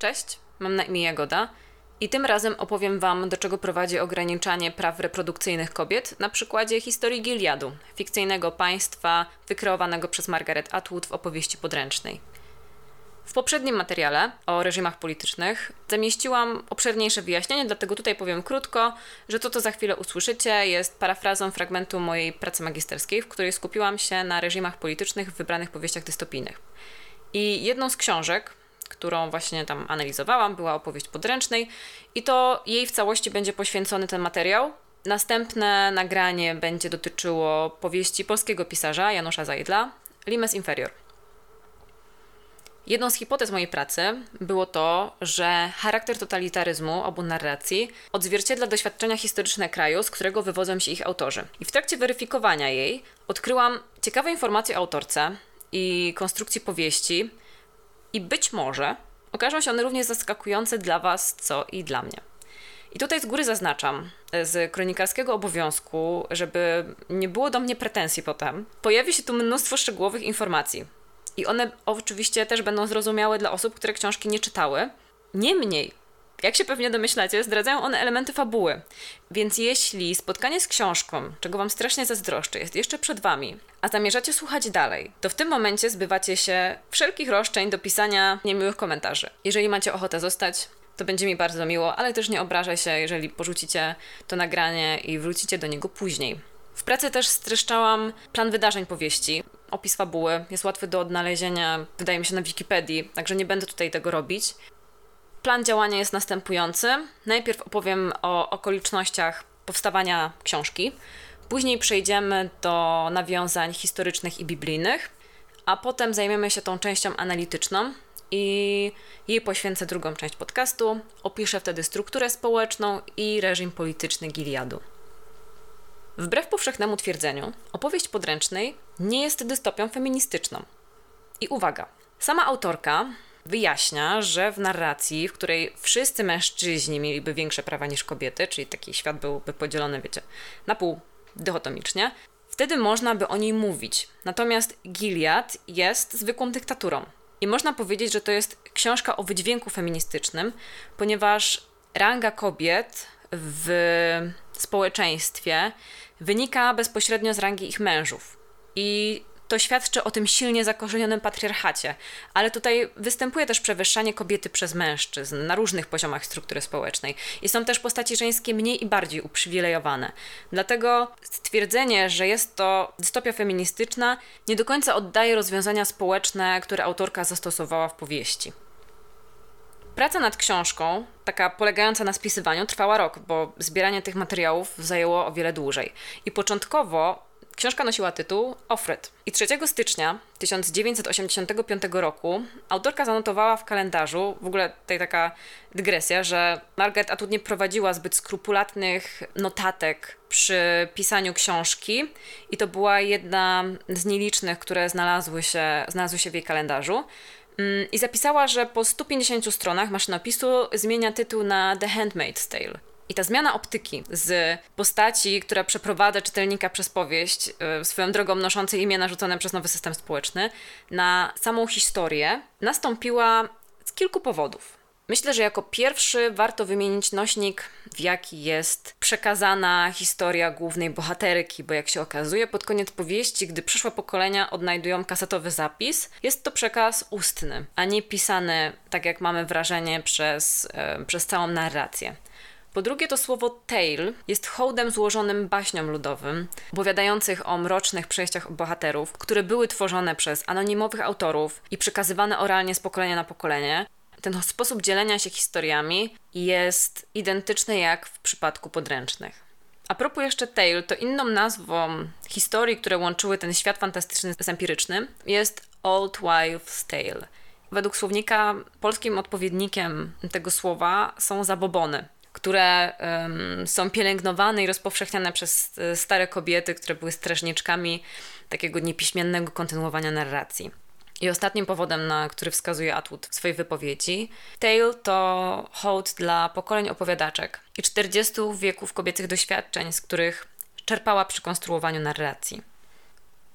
Cześć, mam na imię Jagoda i tym razem opowiem Wam, do czego prowadzi ograniczanie praw reprodukcyjnych kobiet na przykładzie historii Gileadu, fikcyjnego państwa wykreowanego przez Margaret Atwood w opowieści podręcznej. W poprzednim materiale o reżimach politycznych zamieściłam obszerniejsze wyjaśnienie, dlatego tutaj powiem krótko, że to, co za chwilę usłyszycie, jest parafrazą fragmentu mojej pracy magisterskiej, w której skupiłam się na reżimach politycznych w wybranych powieściach dystopijnych. I jedną z książek, którą właśnie tam analizowałam, była opowieść podręcznej i to jej w całości będzie poświęcony ten materiał. Następne nagranie będzie dotyczyło powieści polskiego pisarza Janusza Zajdla, Limes Inferior. Jedną z hipotez mojej pracy było to, że charakter totalitaryzmu obu narracji odzwierciedla doświadczenia historyczne kraju, z którego wywodzą się ich autorzy. I w trakcie weryfikowania jej odkryłam ciekawe informacje o autorce i konstrukcji powieści, i być może okażą się one równie zaskakujące dla Was, co i dla mnie. I tutaj z góry zaznaczam, z kronikarskiego obowiązku, żeby nie było do mnie pretensji potem, pojawi się tu mnóstwo szczegółowych informacji. I one oczywiście też będą zrozumiałe dla osób, które książki nie czytały. Niemniej, jak się pewnie domyślacie, zdradzają one elementy fabuły. Więc jeśli spotkanie z książką, czego Wam strasznie zazdroszczę, jest jeszcze przed Wami, a zamierzacie słuchać dalej, to w tym momencie zbywacie się wszelkich roszczeń do pisania niemiłych komentarzy. Jeżeli macie ochotę zostać, to będzie mi bardzo miło, ale też nie obrażę się, jeżeli porzucicie to nagranie i wrócicie do niego później. W pracy też streszczałam plan wydarzeń powieści. Opis fabuły jest łatwy do odnalezienia, wydaje mi się, na Wikipedii, także nie będę tutaj tego robić. Plan działania jest następujący. Najpierw opowiem o okolicznościach powstawania książki, później przejdziemy do nawiązań historycznych i biblijnych, a potem zajmiemy się tą częścią analityczną i jej poświęcę drugą część podcastu. Opiszę wtedy strukturę społeczną i reżim polityczny Gileadu. Wbrew powszechnemu twierdzeniu, opowieść podręcznej nie jest dystopią feministyczną. I uwaga, sama autorka wyjaśnia, że w narracji, w której wszyscy mężczyźni mieliby większe prawa niż kobiety, czyli taki świat byłby podzielony, wiecie, na pół dychotomicznie, wtedy można by o niej mówić. Natomiast Gilead jest zwykłą dyktaturą. I można powiedzieć, że to jest książka o wydźwięku feministycznym, ponieważ ranga kobiet w społeczeństwie wynika bezpośrednio z rangi ich mężów. I to świadczy o tym silnie zakorzenionym patriarchacie, ale tutaj występuje też przewyższanie kobiety przez mężczyzn na różnych poziomach struktury społecznej i są też postaci żeńskie mniej i bardziej uprzywilejowane. Dlatego stwierdzenie, że jest to dystopia feministyczna, nie do końca oddaje rozwiązania społeczne, które autorka zastosowała w powieści. Praca nad książką, taka polegająca na spisywaniu, trwała rok, bo zbieranie tych materiałów zajęło o wiele dłużej. I początkowo Książka nosiła tytuł Offred. I 3 stycznia 1985 roku autorka zanotowała w kalendarzu, w ogóle tutaj taka dygresja, że Margaret Atwood nie prowadziła zbyt skrupulatnych notatek przy pisaniu książki i to była jedna z nielicznych, które znalazły się, znalazły się w jej kalendarzu. Mm, I zapisała, że po 150 stronach maszynopisu zmienia tytuł na The Handmaid's Tale. I ta zmiana optyki z postaci, która przeprowadza czytelnika przez powieść, yy, swoją drogą noszącej imię narzucone przez nowy system społeczny, na samą historię, nastąpiła z kilku powodów. Myślę, że jako pierwszy warto wymienić nośnik, w jaki jest przekazana historia głównej bohaterki, bo jak się okazuje, pod koniec powieści, gdy przyszłe pokolenia odnajdują kasetowy zapis, jest to przekaz ustny, a nie pisany, tak jak mamy wrażenie, przez, yy, przez całą narrację. Po drugie, to słowo tale jest hołdem złożonym baśniom ludowym, opowiadających o mrocznych przejściach bohaterów, które były tworzone przez anonimowych autorów i przekazywane oralnie z pokolenia na pokolenie. Ten sposób dzielenia się historiami jest identyczny jak w przypadku podręcznych. A propos jeszcze Tale, to inną nazwą historii, które łączyły ten świat fantastyczny z empirycznym, jest Old Wives' Tale. Według słownika polskim odpowiednikiem tego słowa są zabobony które są pielęgnowane i rozpowszechniane przez e, stare kobiety, które były strażniczkami takiego niepiśmiennego kontynuowania narracji. I ostatnim powodem, na który wskazuje Atwood w swojej wypowiedzi, Tale to hołd dla pokoleń opowiadaczek i 40 wieków kobiecych doświadczeń, z których czerpała przy konstruowaniu narracji.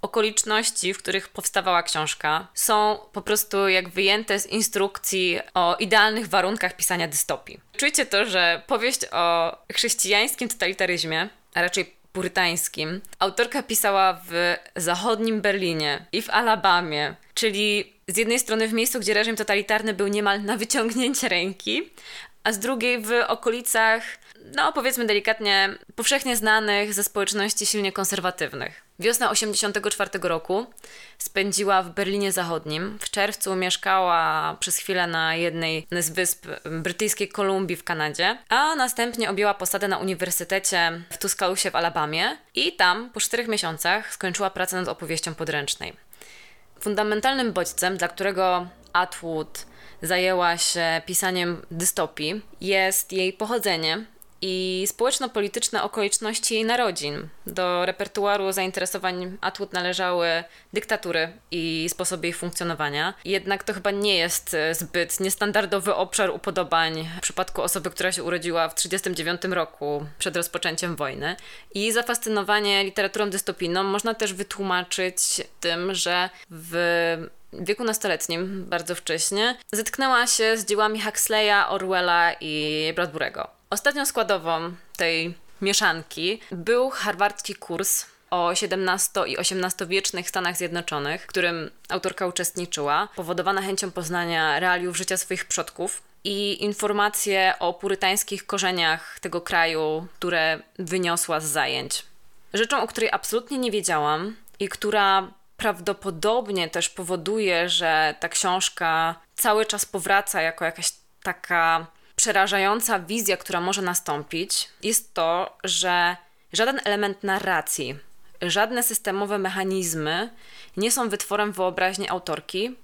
Okoliczności, w których powstawała książka, są po prostu jak wyjęte z instrukcji o idealnych warunkach pisania dystopii. Czujcie to, że powieść o chrześcijańskim totalitaryzmie, a raczej purytańskim, autorka pisała w zachodnim Berlinie i w Alabamie, czyli z jednej strony w miejscu, gdzie reżim totalitarny był niemal na wyciągnięcie ręki, a z drugiej w okolicach, no powiedzmy delikatnie, powszechnie znanych ze społeczności silnie konserwatywnych. Wiosna 1984 roku spędziła w Berlinie Zachodnim. W czerwcu mieszkała przez chwilę na jednej z wysp brytyjskiej Kolumbii w Kanadzie, a następnie objęła posadę na uniwersytecie w Tuscaloosie w Alabamie i tam po czterech miesiącach skończyła pracę nad opowieścią podręcznej. Fundamentalnym bodźcem, dla którego Atwood zajęła się pisaniem dystopii, jest jej pochodzenie i społeczno-polityczne okoliczności jej narodzin. Do repertuaru zainteresowań Atwood należały dyktatury i sposoby ich funkcjonowania. Jednak to chyba nie jest e, zbyt niestandardowy obszar upodobań w przypadku osoby, która się urodziła w 1939 roku przed rozpoczęciem wojny. I zafascynowanie literaturą dystopijną można też wytłumaczyć tym, że w wieku nastoletnim, bardzo wcześnie, zetknęła się z dziełami Huxleya, Orwella i Bradbury'ego. Ostatnią składową tej mieszanki był harwardzki kurs o XVII i XVIII-wiecznych Stanach Zjednoczonych, w którym autorka uczestniczyła, powodowana chęcią poznania realiów życia swoich przodków i informacje o purytańskich korzeniach tego kraju, które wyniosła z zajęć. Rzeczą, o której absolutnie nie wiedziałam i która prawdopodobnie też powoduje, że ta książka cały czas powraca jako jakaś taka przerażająca wizja, która może nastąpić, jest to, że żaden element narracji, żadne systemowe mechanizmy nie są wytworem wyobraźni autorki,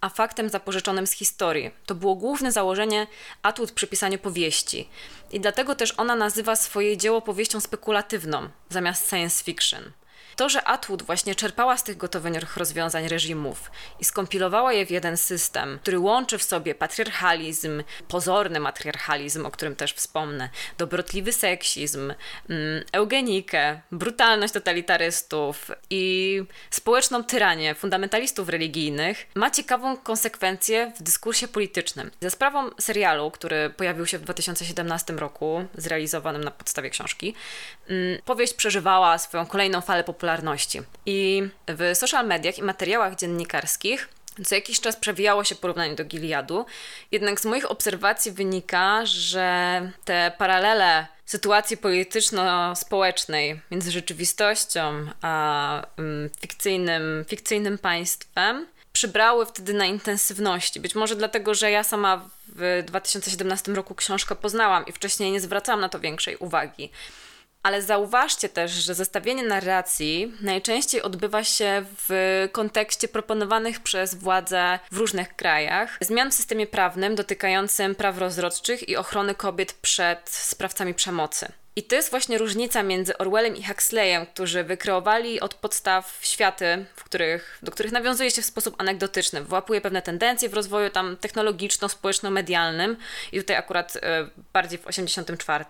a faktem zapożyczonym z historii. To było główne założenie atut przy pisaniu powieści. I dlatego też ona nazywa swoje dzieło powieścią spekulatywną zamiast science fiction. To, że Atwood właśnie czerpała z tych gotowych rozwiązań reżimów i skompilowała je w jeden system, który łączy w sobie patriarchalizm, pozorny matriarchalizm, o którym też wspomnę, dobrotliwy seksizm, mm, eugenikę, brutalność totalitarystów i społeczną tyranię fundamentalistów religijnych, ma ciekawą konsekwencję w dyskursie politycznym. Ze sprawą serialu, który pojawił się w 2017 roku, zrealizowanym na podstawie książki, mm, powieść przeżywała swoją kolejną falę popularności popularności. I w social mediach i materiałach dziennikarskich co jakiś czas przewijało się porównanie do Giliadu, jednak z moich obserwacji wynika, że te paralele sytuacji polityczno-społecznej między rzeczywistością a um, fikcyjnym, fikcyjnym państwem przybrały wtedy na intensywności. Być może dlatego, że ja sama w 2017 roku książkę poznałam i wcześniej nie zwracałam na to większej uwagi. Ale zauważcie też, że zestawienie narracji najczęściej odbywa się w kontekście proponowanych przez władze w różnych krajach zmian w systemie prawnym dotykającym praw rozrodczych i ochrony kobiet przed sprawcami przemocy. I to jest właśnie różnica między Orwellem i Huxleyem, którzy wykreowali od podstaw światy, w których, do których nawiązuje się w sposób anegdotyczny, wyłapuje pewne tendencje w rozwoju tam technologiczno-społeczno-medialnym i tutaj akurat y, bardziej w 84,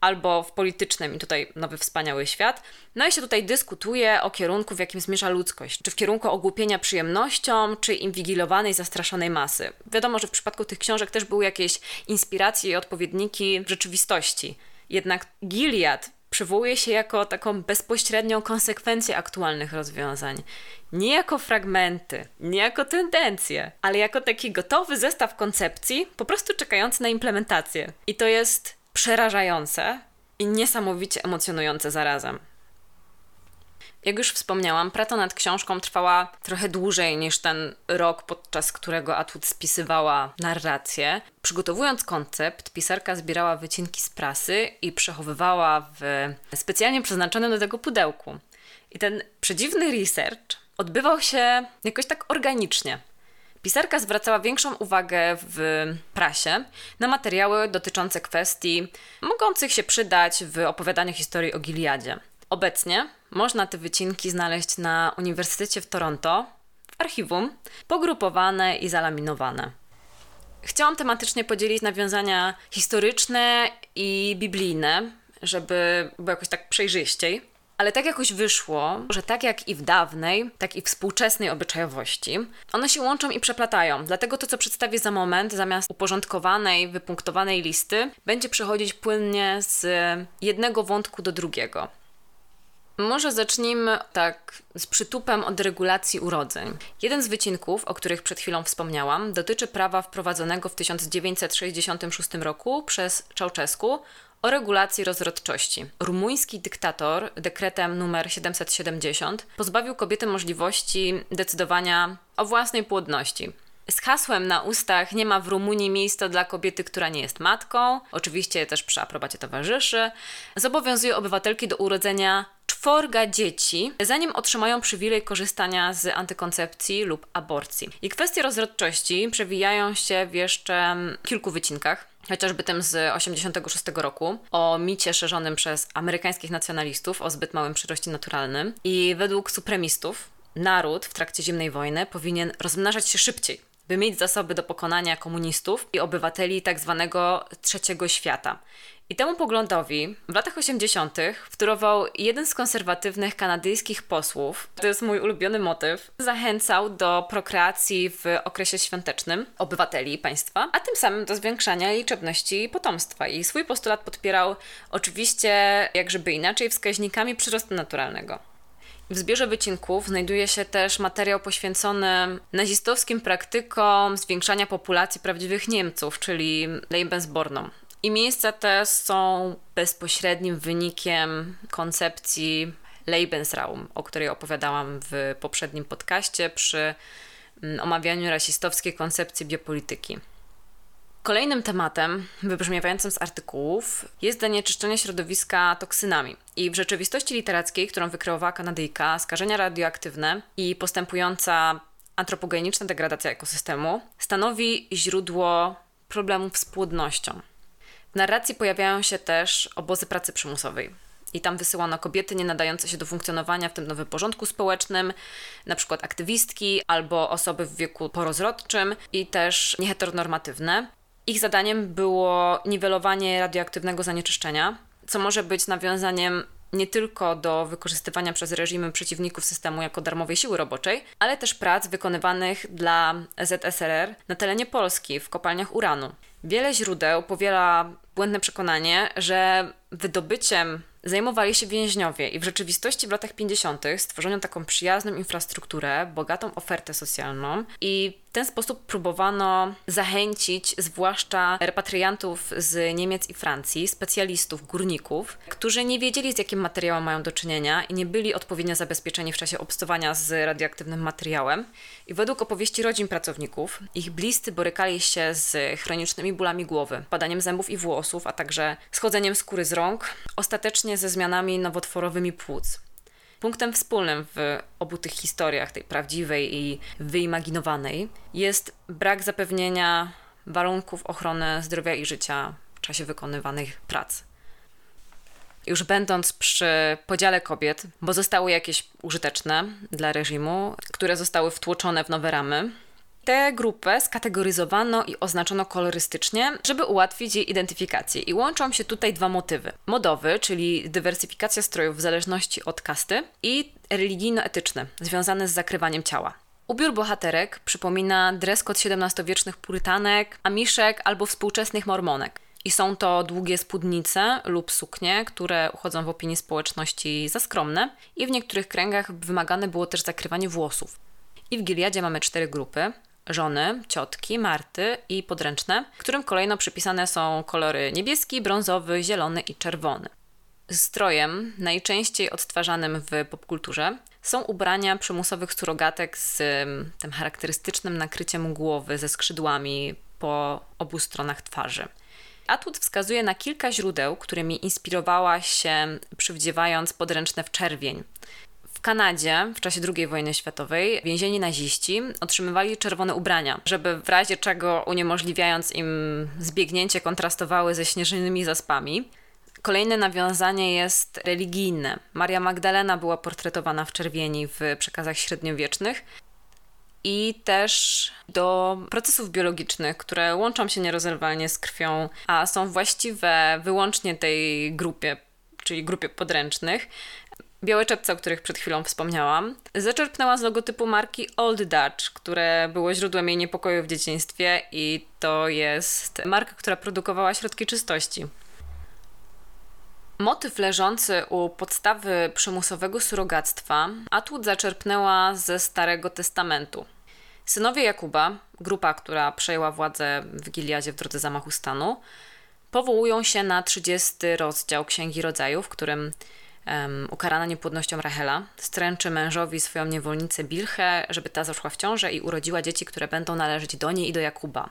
albo w politycznym i tutaj nowy wspaniały świat. No i się tutaj dyskutuje o kierunku, w jakim zmierza ludzkość. Czy w kierunku ogłupienia przyjemnością, czy inwigilowanej, zastraszonej masy. Wiadomo, że w przypadku tych książek też były jakieś inspiracje i odpowiedniki w rzeczywistości. Jednak Gilead przywołuje się jako taką bezpośrednią konsekwencję aktualnych rozwiązań. Nie jako fragmenty, nie jako tendencje, ale jako taki gotowy zestaw koncepcji, po prostu czekający na implementację. I to jest przerażające i niesamowicie emocjonujące zarazem. Jak już wspomniałam, praca nad książką trwała trochę dłużej niż ten rok, podczas którego Atwood spisywała narrację. Przygotowując koncept, pisarka zbierała wycinki z prasy i przechowywała w specjalnie przeznaczonym do tego pudełku. I ten przedziwny research odbywał się jakoś tak organicznie. Pisarka zwracała większą uwagę w prasie na materiały dotyczące kwestii mogących się przydać w opowiadaniu historii o Giliadzie. Obecnie można te wycinki znaleźć na Uniwersytecie w Toronto, w archiwum, pogrupowane i zalaminowane. Chciałam tematycznie podzielić nawiązania historyczne i biblijne, żeby było jakoś tak przejrzyściej. Ale tak jakoś wyszło, że tak jak i w dawnej, tak i współczesnej obyczajowości, one się łączą i przeplatają. Dlatego to, co przedstawię za moment, zamiast uporządkowanej, wypunktowanej listy, będzie przechodzić płynnie z jednego wątku do drugiego. Może zacznijmy tak z przytupem od regulacji urodzeń. Jeden z wycinków, o których przed chwilą wspomniałam, dotyczy prawa wprowadzonego w 1966 roku przez Ceausescu o regulacji rozrodczości. Rumuński dyktator dekretem numer 770 pozbawił kobiety możliwości decydowania o własnej płodności. Z hasłem na ustach nie ma w Rumunii miejsca dla kobiety, która nie jest matką, oczywiście też przy aprobacie towarzyszy, zobowiązuje obywatelki do urodzenia czworga dzieci, zanim otrzymają przywilej korzystania z antykoncepcji lub aborcji. I kwestie rozrodczości przewijają się w jeszcze kilku wycinkach chociażby tym z 86 roku, o micie szerzonym przez amerykańskich nacjonalistów o zbyt małym przyroście naturalnym. I według supremistów naród w trakcie zimnej wojny powinien rozmnażać się szybciej, by mieć zasoby do pokonania komunistów i obywateli tak zwanego trzeciego świata. I temu poglądowi w latach 80. wtórował jeden z konserwatywnych kanadyjskich posłów, to jest mój ulubiony motyw, zachęcał do prokreacji w okresie świątecznym obywateli państwa, a tym samym do zwiększania liczebności potomstwa. I swój postulat podpierał oczywiście, jak żeby inaczej, wskaźnikami przyrostu naturalnego. W zbiorze wycinków znajduje się też materiał poświęcony nazistowskim praktykom zwiększania populacji prawdziwych Niemców, czyli Lebensbornom. I miejsca te są bezpośrednim wynikiem koncepcji Lebensraum, o której opowiadałam w poprzednim podcaście przy mm, omawianiu rasistowskiej koncepcji biopolityki. Kolejnym tematem, wybrzmiewającym z artykułów, jest zanieczyszczenie środowiska toksynami. I w rzeczywistości literackiej, którą wykreowała Kanadyjka, skażenia radioaktywne i postępująca antropogeniczna degradacja ekosystemu stanowi źródło problemów z płodnością. Narracji pojawiają się też obozy pracy przymusowej. I tam wysyłano kobiety nie nadające się do funkcjonowania w tym nowym porządku społecznym, na przykład aktywistki albo osoby w wieku porozrodczym i też nieheteronormatywne. Ich zadaniem było niwelowanie radioaktywnego zanieczyszczenia, co może być nawiązaniem nie tylko do wykorzystywania przez reżimy przeciwników systemu jako darmowej siły roboczej, ale też prac wykonywanych dla ZSRR na terenie Polski w kopalniach uranu. Wiele źródeł powiela błędne przekonanie, że wydobyciem zajmowali się więźniowie i w rzeczywistości w latach 50. stworzono taką przyjazną infrastrukturę, bogatą ofertę socjalną i ten sposób próbowano zachęcić zwłaszcza repatriantów z Niemiec i Francji, specjalistów, górników, którzy nie wiedzieli z jakim materiałem mają do czynienia i nie byli odpowiednio zabezpieczeni w czasie obcowania z radioaktywnym materiałem. I według opowieści rodzin pracowników, ich bliscy borykali się z chronicznymi bólami głowy, padaniem zębów i włosów, a także schodzeniem skóry z rąk, ostatecznie ze zmianami nowotworowymi płuc. Punktem wspólnym w obu tych historiach, tej prawdziwej i wyimaginowanej, jest brak zapewnienia warunków ochrony zdrowia i życia w czasie wykonywanych prac. Już będąc przy podziale kobiet, bo zostały jakieś użyteczne dla reżimu, które zostały wtłoczone w nowe ramy, Tę grupę skategoryzowano i oznaczono kolorystycznie, żeby ułatwić jej identyfikację. I łączą się tutaj dwa motywy. Modowy, czyli dywersyfikacja strojów w zależności od kasty i religijno-etyczny, związany z zakrywaniem ciała. Ubiór bohaterek przypomina code XVII-wiecznych purytanek, amiszek albo współczesnych mormonek. I są to długie spódnice lub suknie, które uchodzą w opinii społeczności za skromne i w niektórych kręgach wymagane było też zakrywanie włosów. I w Giliadzie mamy cztery grupy żony, ciotki, Marty i podręczne, którym kolejno przypisane są kolory niebieski, brązowy, zielony i czerwony. Strojem, najczęściej odtwarzanym w popkulturze, są ubrania przymusowych surogatek z tym charakterystycznym nakryciem głowy ze skrzydłami po obu stronach twarzy. Atut wskazuje na kilka źródeł, którymi inspirowała się przywdziewając podręczne w czerwień. W Kanadzie w czasie II wojny światowej więzieni naziści otrzymywali czerwone ubrania, żeby w razie czego uniemożliwiając im zbiegnięcie kontrastowały ze śnieżnymi zaspami. Kolejne nawiązanie jest religijne. Maria Magdalena była portretowana w czerwieni w przekazach średniowiecznych i też do procesów biologicznych, które łączą się nierozerwalnie z krwią, a są właściwe wyłącznie tej grupie, czyli grupie podręcznych, białe czepce, o których przed chwilą wspomniałam, zaczerpnęła z logotypu marki Old Dutch, które było źródłem jej niepokoju w dzieciństwie i to jest marka, która produkowała środki czystości. Motyw leżący u podstawy przymusowego surogactwa Atwood zaczerpnęła ze Starego Testamentu. Synowie Jakuba, grupa, która przejęła władzę w Giliadzie w drodze zamachu stanu, powołują się na 30 rozdział Księgi Rodzaju, w którym um, ukarana niepłodnością Rachela stręczy mężowi swoją niewolnicę Bilchę, żeby ta zaszła w ciążę i urodziła dzieci, które będą należeć do niej i do Jakuba.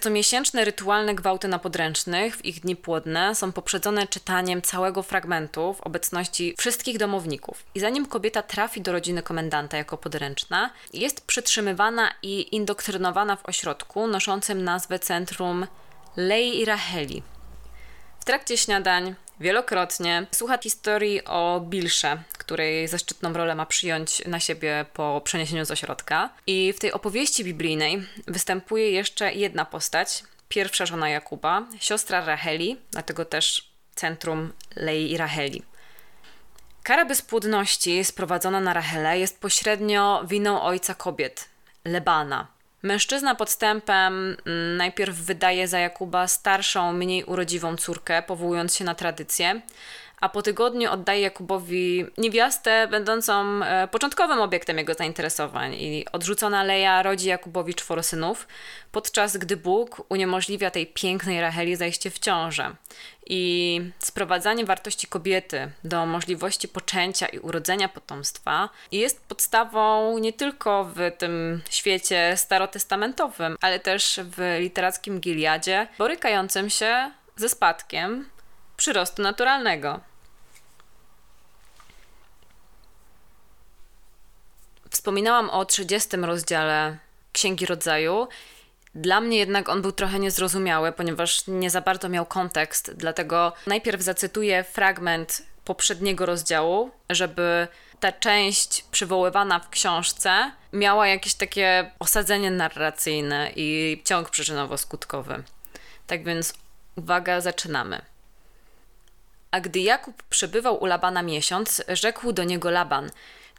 Comiesięczne rytualne gwałty na podręcznych w ich dni płodne są poprzedzone czytaniem całego fragmentu w obecności wszystkich domowników. I zanim kobieta trafi do rodziny komendanta jako podręczna, jest przytrzymywana i indoktrynowana w ośrodku noszącym nazwę Centrum Lei i Racheli. W trakcie śniadań wielokrotnie słucha historii o Bilsze, której zaszczytną rolę ma przyjąć na siebie po przeniesieniu z ośrodka. I w tej opowieści biblijnej występuje jeszcze jedna postać, pierwsza żona Jakuba, siostra Racheli, dlatego też centrum Lei i Racheli. Kara bezpłodności sprowadzona na Rachelę jest pośrednio winą ojca kobiet, Lebana, Mężczyzna podstępem mm, najpierw wydaje za Jakuba starszą, mniej urodziwą córkę, powołując się na tradycję, a po tygodniu oddaje Jakubowi niewiastę, będącą e, początkowym obiektem jego zainteresowań. I odrzucona Leja rodzi Jakubowi czworo synów, podczas gdy Bóg uniemożliwia tej pięknej Racheli zajście w ciążę. I sprowadzanie wartości kobiety do możliwości poczęcia i urodzenia potomstwa jest podstawą nie tylko w tym świecie starotestamentowym, ale też w literackim Giliadzie, borykającym się ze spadkiem przyrostu naturalnego. Wspominałam o 30 rozdziale Księgi Rodzaju. Dla mnie jednak on był trochę niezrozumiały, ponieważ nie za bardzo miał kontekst, dlatego najpierw zacytuję fragment poprzedniego rozdziału, żeby ta część przywoływana w książce miała jakieś takie osadzenie narracyjne i ciąg przyczynowo-skutkowy. Tak więc uwaga, zaczynamy. A gdy Jakub przebywał u Labana miesiąc, rzekł do niego Laban: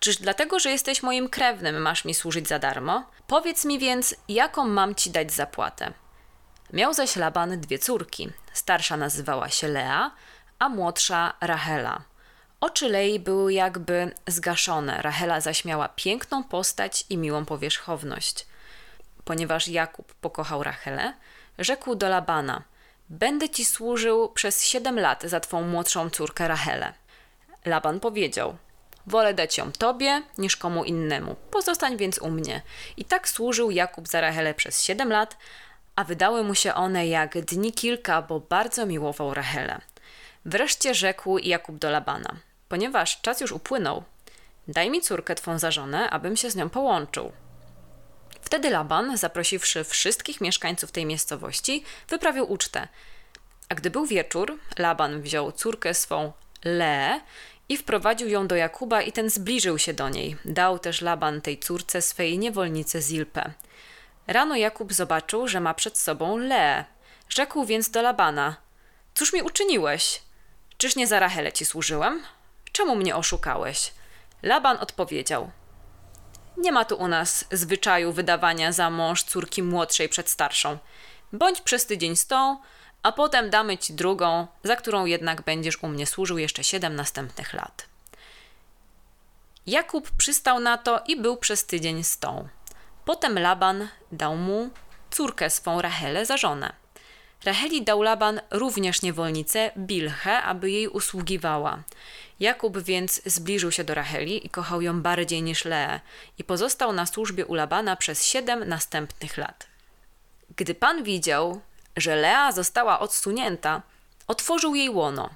Czyż dlatego, że jesteś moim krewnym, masz mi służyć za darmo? Powiedz mi więc, jaką mam ci dać zapłatę? Miał zaś Laban dwie córki. Starsza nazywała się Lea, a młodsza Rachela. Oczy Lei były jakby zgaszone, Rachela zaś miała piękną postać i miłą powierzchowność. Ponieważ Jakub pokochał Rachelę, rzekł do Labana – Będę ci służył przez siedem lat za twą młodszą córkę Rachelę. Laban powiedział: Wolę dać ją tobie niż komu innemu. Pozostań więc u mnie. I tak służył Jakub za Rachelę przez siedem lat, a wydały mu się one jak dni kilka, bo bardzo miłował Rachelę. Wreszcie rzekł Jakub do Labana: Ponieważ czas już upłynął, daj mi córkę twą za żonę, abym się z nią połączył. Wtedy Laban, zaprosiwszy wszystkich mieszkańców tej miejscowości, wyprawił ucztę. A gdy był wieczór, Laban wziął córkę swą Leę i wprowadził ją do Jakuba i ten zbliżył się do niej. Dał też Laban tej córce swej niewolnicy Zilpę. Rano Jakub zobaczył, że ma przed sobą Leę. Rzekł więc do Labana: Cóż mi uczyniłeś? Czyż nie za Rachelę ci służyłem? Czemu mnie oszukałeś? Laban odpowiedział: nie ma tu u nas zwyczaju wydawania za mąż córki młodszej przed starszą. Bądź przez tydzień z tą, a potem damy ci drugą, za którą jednak będziesz u mnie służył jeszcze siedem następnych lat. Jakub przystał na to i był przez tydzień z tą. Potem Laban dał mu córkę swą Rachelę za żonę. Racheli dał Laban również niewolnicę Bilchę, aby jej usługiwała. Jakub więc zbliżył się do Racheli i kochał ją bardziej niż Leę i pozostał na służbie u Labana przez siedem następnych lat. Gdy pan widział, że Lea została odsunięta, otworzył jej łono.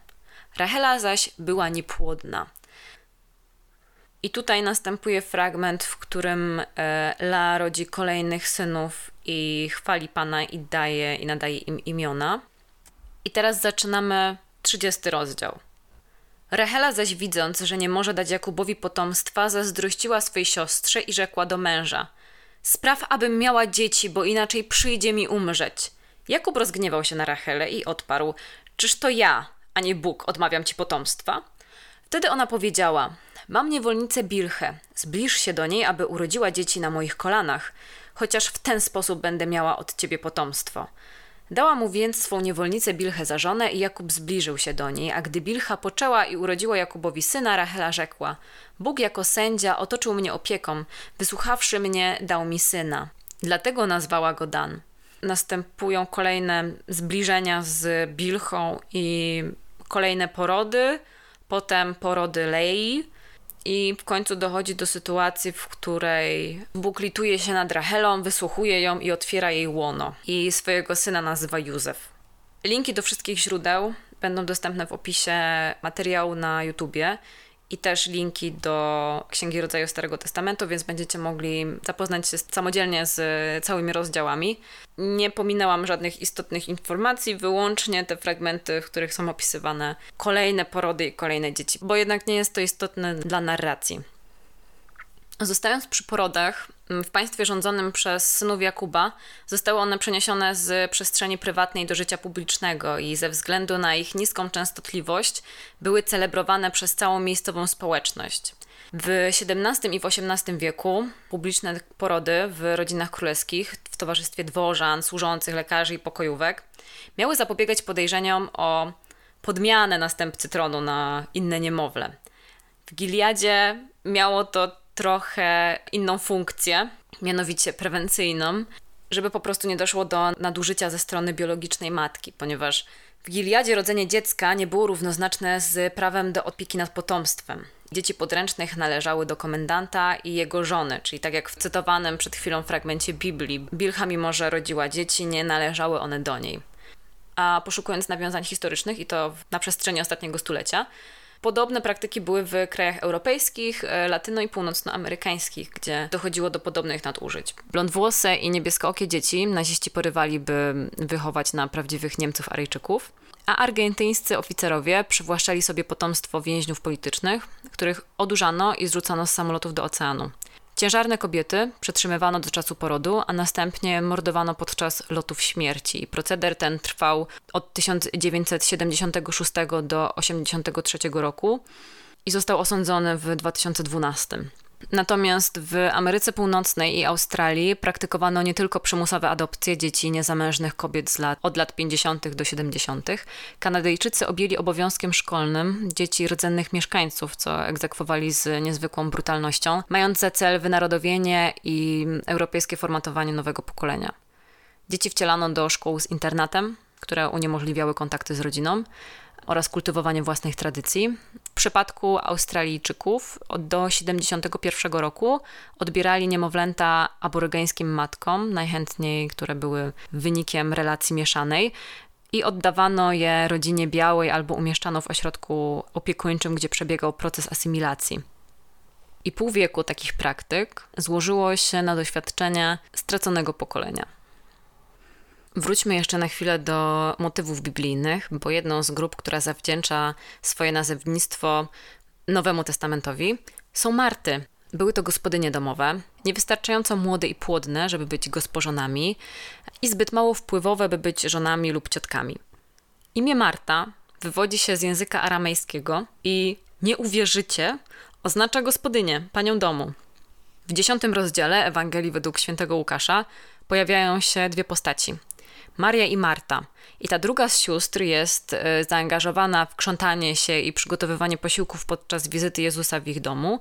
Rachela zaś była niepłodna. I tutaj następuje fragment, w którym e, Lea rodzi kolejnych synów i chwali Pana i daje i nadaje im imiona. I teraz zaczynamy 30 rozdział. Rachela zaś widząc, że nie może dać Jakubowi potomstwa, zazdrościła swej siostrze i rzekła do męża: Spraw, abym miała dzieci, bo inaczej przyjdzie mi umrzeć. Jakub rozgniewał się na Rachelę i odparł: Czyż to ja, a nie Bóg, odmawiam ci potomstwa? Wtedy ona powiedziała: Mam niewolnicę Bilchę, zbliż się do niej, aby urodziła dzieci na moich kolanach, chociaż w ten sposób będę miała od ciebie potomstwo. Dała mu więc swą niewolnicę Bilchę za żonę i Jakub zbliżył się do niej, a gdy Bilcha poczęła i urodziła Jakubowi syna, Rachela rzekła: Bóg jako sędzia otoczył mnie opieką, wysłuchawszy mnie, dał mi syna. Dlatego nazwała go Dan. Następują kolejne zbliżenia z Bilchą i kolejne porody, potem porody Lei, i w końcu dochodzi do sytuacji, w której Bóg lituje się nad Rachelą, wysłuchuje ją i otwiera jej łono. I swojego syna nazywa Józef. Linki do wszystkich źródeł będą dostępne w opisie materiału na YouTubie i też linki do Księgi Rodzaju Starego Testamentu, więc będziecie mogli zapoznać się samodzielnie z całymi rozdziałami. Nie pominęłam żadnych istotnych informacji, wyłącznie te fragmenty, w których są opisywane kolejne porody i kolejne dzieci, bo jednak nie jest to istotne dla narracji. Zostając przy porodach, w państwie rządzonym przez synów Jakuba zostały one przeniesione z przestrzeni prywatnej do życia publicznego i ze względu na ich niską częstotliwość były celebrowane przez całą miejscową społeczność. W XVII i w XVIII wieku publiczne porody w rodzinach królewskich, w towarzystwie dworzan, służących, lekarzy i pokojówek, miały zapobiegać podejrzeniom o podmianę następcy tronu na inne niemowlę. W Giliadzie miało to trochę inną funkcję, mianowicie prewencyjną, żeby po prostu nie doszło do nadużycia ze strony biologicznej matki, ponieważ w Giliadzie rodzenie dziecka nie było równoznaczne z prawem do opieki nad potomstwem. Dzieci podręcznych należały do komendanta i jego żony, czyli tak jak w cytowanym przed chwilą fragmencie Biblii, Bilcha mimo że rodziła dzieci, nie należały one do niej. A poszukując nawiązań historycznych, i to na przestrzeni ostatniego stulecia, Podobne praktyki były w krajach europejskich, e, latyno- i północnoamerykańskich, gdzie dochodziło do podobnych nadużyć. Blondwłose i niebieskookie dzieci naziści porywali, by wychować na prawdziwych Niemców Aryjczyków, a argentyńscy oficerowie przywłaszczali sobie potomstwo więźniów politycznych, których odurzano i zrzucano z samolotów do oceanu. Ciężarne kobiety przetrzymywano do czasu porodu, a następnie mordowano podczas lotów śmierci. Proceder ten trwał od 1976 do 1983 roku i został osądzony w 2012. Natomiast w Ameryce Północnej i Australii praktykowano nie tylko przymusowe adopcje dzieci niezamężnych kobiet z lat, od lat 50. do 70. Kanadyjczycy objęli obowiązkiem szkolnym dzieci rdzennych mieszkańców, co egzekwowali z niezwykłą brutalnością, mając za cel wynarodowienie i europejskie formatowanie nowego pokolenia. Dzieci wcielano do szkół z internatem, które uniemożliwiały kontakty z rodziną, oraz kultywowanie własnych tradycji. Przypadku Australijczyków do 71 roku odbierali niemowlęta aborygeńskim matkom, najchętniej, które były wynikiem relacji mieszanej, i oddawano je rodzinie białej albo umieszczano w ośrodku opiekuńczym, gdzie przebiegał proces asymilacji. I pół wieku takich praktyk złożyło się na doświadczenie straconego pokolenia. Wróćmy jeszcze na chwilę do motywów biblijnych, bo jedną z grup, która zawdzięcza swoje nazewnictwo Nowemu Testamentowi, są Marty. Były to gospodynie domowe, niewystarczająco młode i płodne, żeby być gospożonami, i zbyt mało wpływowe, by być żonami lub ciotkami. Imię Marta wywodzi się z języka aramejskiego i nie uwierzycie, oznacza gospodynię, panią domu. W dziesiątym rozdziale Ewangelii według świętego Łukasza pojawiają się dwie postaci – Maria i Marta. I ta druga z sióstr jest e, zaangażowana w krzątanie się i przygotowywanie posiłków podczas wizyty Jezusa w ich domu.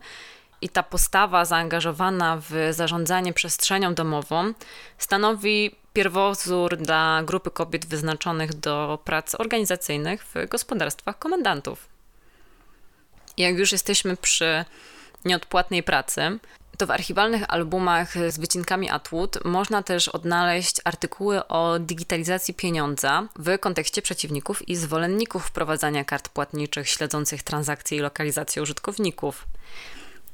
I ta postawa zaangażowana w zarządzanie przestrzenią domową stanowi pierwowzór dla grupy kobiet wyznaczonych do prac organizacyjnych w gospodarstwach komendantów. Jak już jesteśmy przy nieodpłatnej pracy, to w archiwalnych albumach z wycinkami Atwood można też odnaleźć artykuły o digitalizacji pieniądza w kontekście przeciwników i zwolenników wprowadzania kart płatniczych śledzących transakcje i lokalizację użytkowników.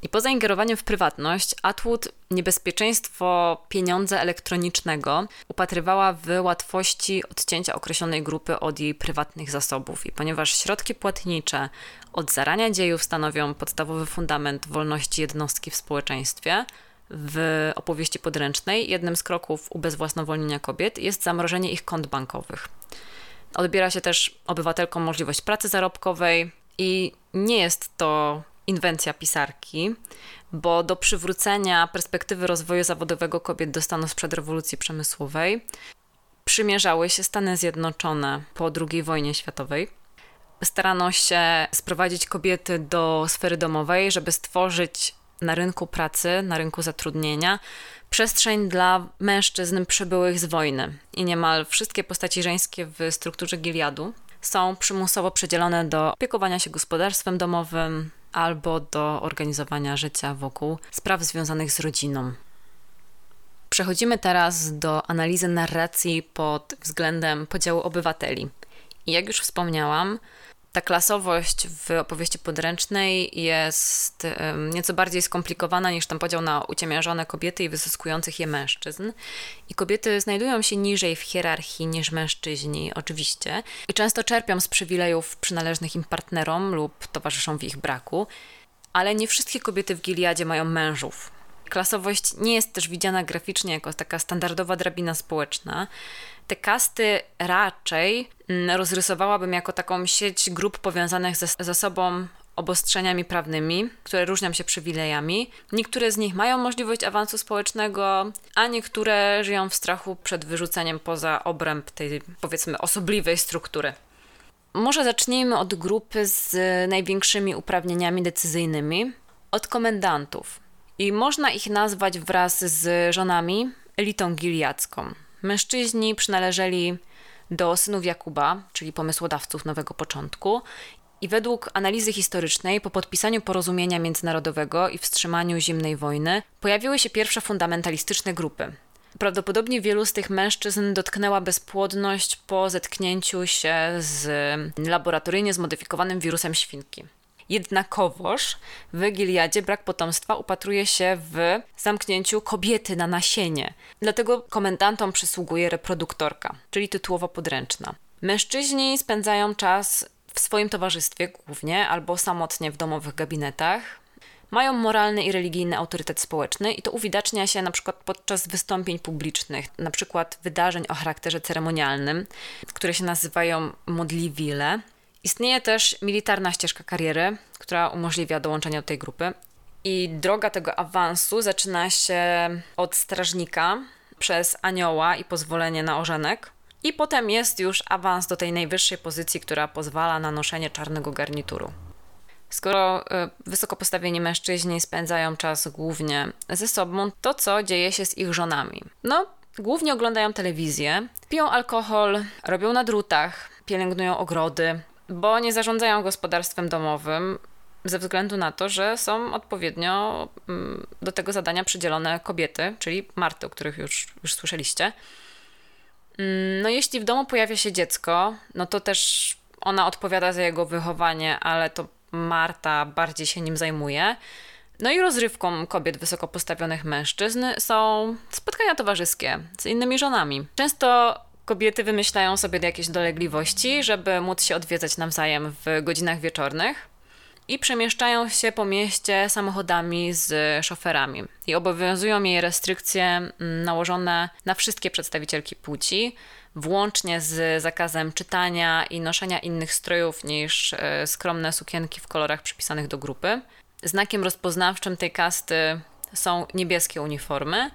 I poza ingerowaniem w prywatność, Atwood niebezpieczeństwo pieniądza elektronicznego upatrywała w łatwości odcięcia określonej grupy od jej prywatnych zasobów. I ponieważ środki płatnicze od zarania dziejów stanowią podstawowy fundament wolności jednostki w społeczeństwie, w opowieści podręcznej jednym z kroków ubezwłasnowolnienia kobiet jest zamrożenie ich kont bankowych. Odbiera się też obywatelkom możliwość pracy zarobkowej I nie jest to inwencja pisarki, bo do przywrócenia perspektywy rozwoju zawodowego kobiet do stanu sprzed rewolucji przemysłowej przymierzały się Stany Zjednoczone po II wojnie światowej. Starano się sprowadzić kobiety do sfery domowej, żeby stworzyć na rynku pracy, na rynku zatrudnienia przestrzeń dla mężczyzn przybyłych z wojny. I niemal wszystkie postaci żeńskie w strukturze Giliadu są przymusowo przedzielone do opiekowania się gospodarstwem domowym albo do organizowania życia wokół spraw związanych z rodziną. Przechodzimy teraz do analizy narracji pod względem podziału obywateli. I jak już wspomniałam, ta klasowość w opowieści podręcznej jest nieco bardziej skomplikowana niż ten podział na uciemiężone kobiety i wyzyskujących je mężczyzn. I kobiety znajdują się niżej w hierarchii niż mężczyźni, oczywiście, i często czerpią z przywilejów przynależnych im partnerom lub towarzyszą w ich braku. Ale nie wszystkie kobiety w Giliadzie mają mężów. Klasowość nie jest też widziana graficznie jako taka standardowa drabina społeczna. Te kasty raczej mm, rozrysowałabym jako taką sieć grup powiązanych ze, ze sobą obostrzeniami prawnymi, które różnią się przywilejami. Niektóre z nich mają możliwość awansu społecznego, a niektóre żyją w strachu przed wyrzuceniem poza obręb tej, powiedzmy, osobliwej struktury. Może zacznijmy od grupy z największymi uprawnieniami decyzyjnymi, od komendantów. I można ich nazwać wraz z żonami elitą giliacką. Mężczyźni przynależeli do synów Jakuba, czyli pomysłodawców Nowego Początku, i według analizy historycznej, po podpisaniu porozumienia międzynarodowego i wstrzymaniu zimnej wojny, pojawiły się pierwsze fundamentalistyczne grupy. Prawdopodobnie wielu z tych mężczyzn dotknęła bezpłodność po zetknięciu się z laboratoryjnie zmodyfikowanym wirusem świnki. Jednakowoż w Giliadzie brak potomstwa upatruje się w zamknięciu kobiety na nasienie. Dlatego komendantom przysługuje reproduktorka, czyli tytułowo podręczna. Mężczyźni spędzają czas w swoim towarzystwie głównie albo samotnie w domowych gabinetach. Mają moralny i religijny autorytet społeczny i to uwidacznia się na przykład podczas wystąpień publicznych, na przykład wydarzeń o charakterze ceremonialnym, które się nazywają modliwile Istnieje też militarna ścieżka kariery, która umożliwia dołączenie do tej grupy. I droga tego awansu zaczyna się od strażnika przez anioła i pozwolenie na ożenek. I potem jest już awans do tej najwyższej pozycji, która pozwala na noszenie czarnego garnituru. Skoro y, wysoko postawieni mężczyźni spędzają czas głównie ze sobą, to co dzieje się z ich żonami? No, głównie oglądają telewizję, piją alkohol, robią na drutach, pielęgnują ogrody, bo nie zarządzają gospodarstwem domowym ze względu na to, że są odpowiednio mm, do tego zadania przydzielone kobiety, czyli Marty, o których już, już słyszeliście. Mm, no, jeśli w domu pojawia się dziecko, no to też ona odpowiada za jego wychowanie, ale to Marta bardziej się nim zajmuje. No i rozrywką kobiet wysoko postawionych mężczyzn są spotkania towarzyskie z innymi żonami. Często kobiety wymyślają sobie jakieś dolegliwości, żeby móc się odwiedzać nawzajem w godzinach wieczornych i przemieszczają się po mieście samochodami z szoferami. I obowiązują jej restrykcje mm, nałożone na wszystkie przedstawicielki płci, włącznie z zakazem czytania i noszenia innych strojów niż e, skromne sukienki w kolorach przypisanych do grupy. Znakiem rozpoznawczym tej kasty są niebieskie uniformy,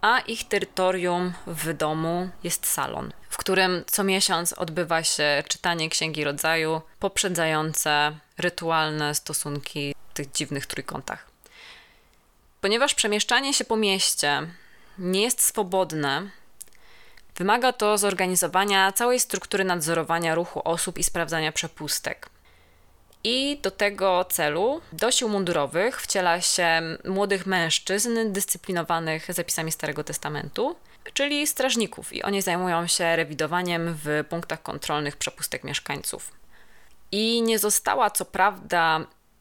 a ich terytorium w domu jest salon, w którym co miesiąc odbywa się czytanie Księgi Rodzaju, poprzedzające rytualne stosunki w tych dziwnych trójkątach. Ponieważ przemieszczanie się po mieście nie jest swobodne, wymaga to zorganizowania całej struktury nadzorowania ruchu osób i sprawdzania przepustek. I do tego celu do sił mundurowych wciela się młodych mężczyzn dyscyplinowanych zapisami Starego Testamentu, czyli strażników, i oni zajmują się rewidowaniem w punktach kontrolnych przepustek mieszkańców. I nie została co prawda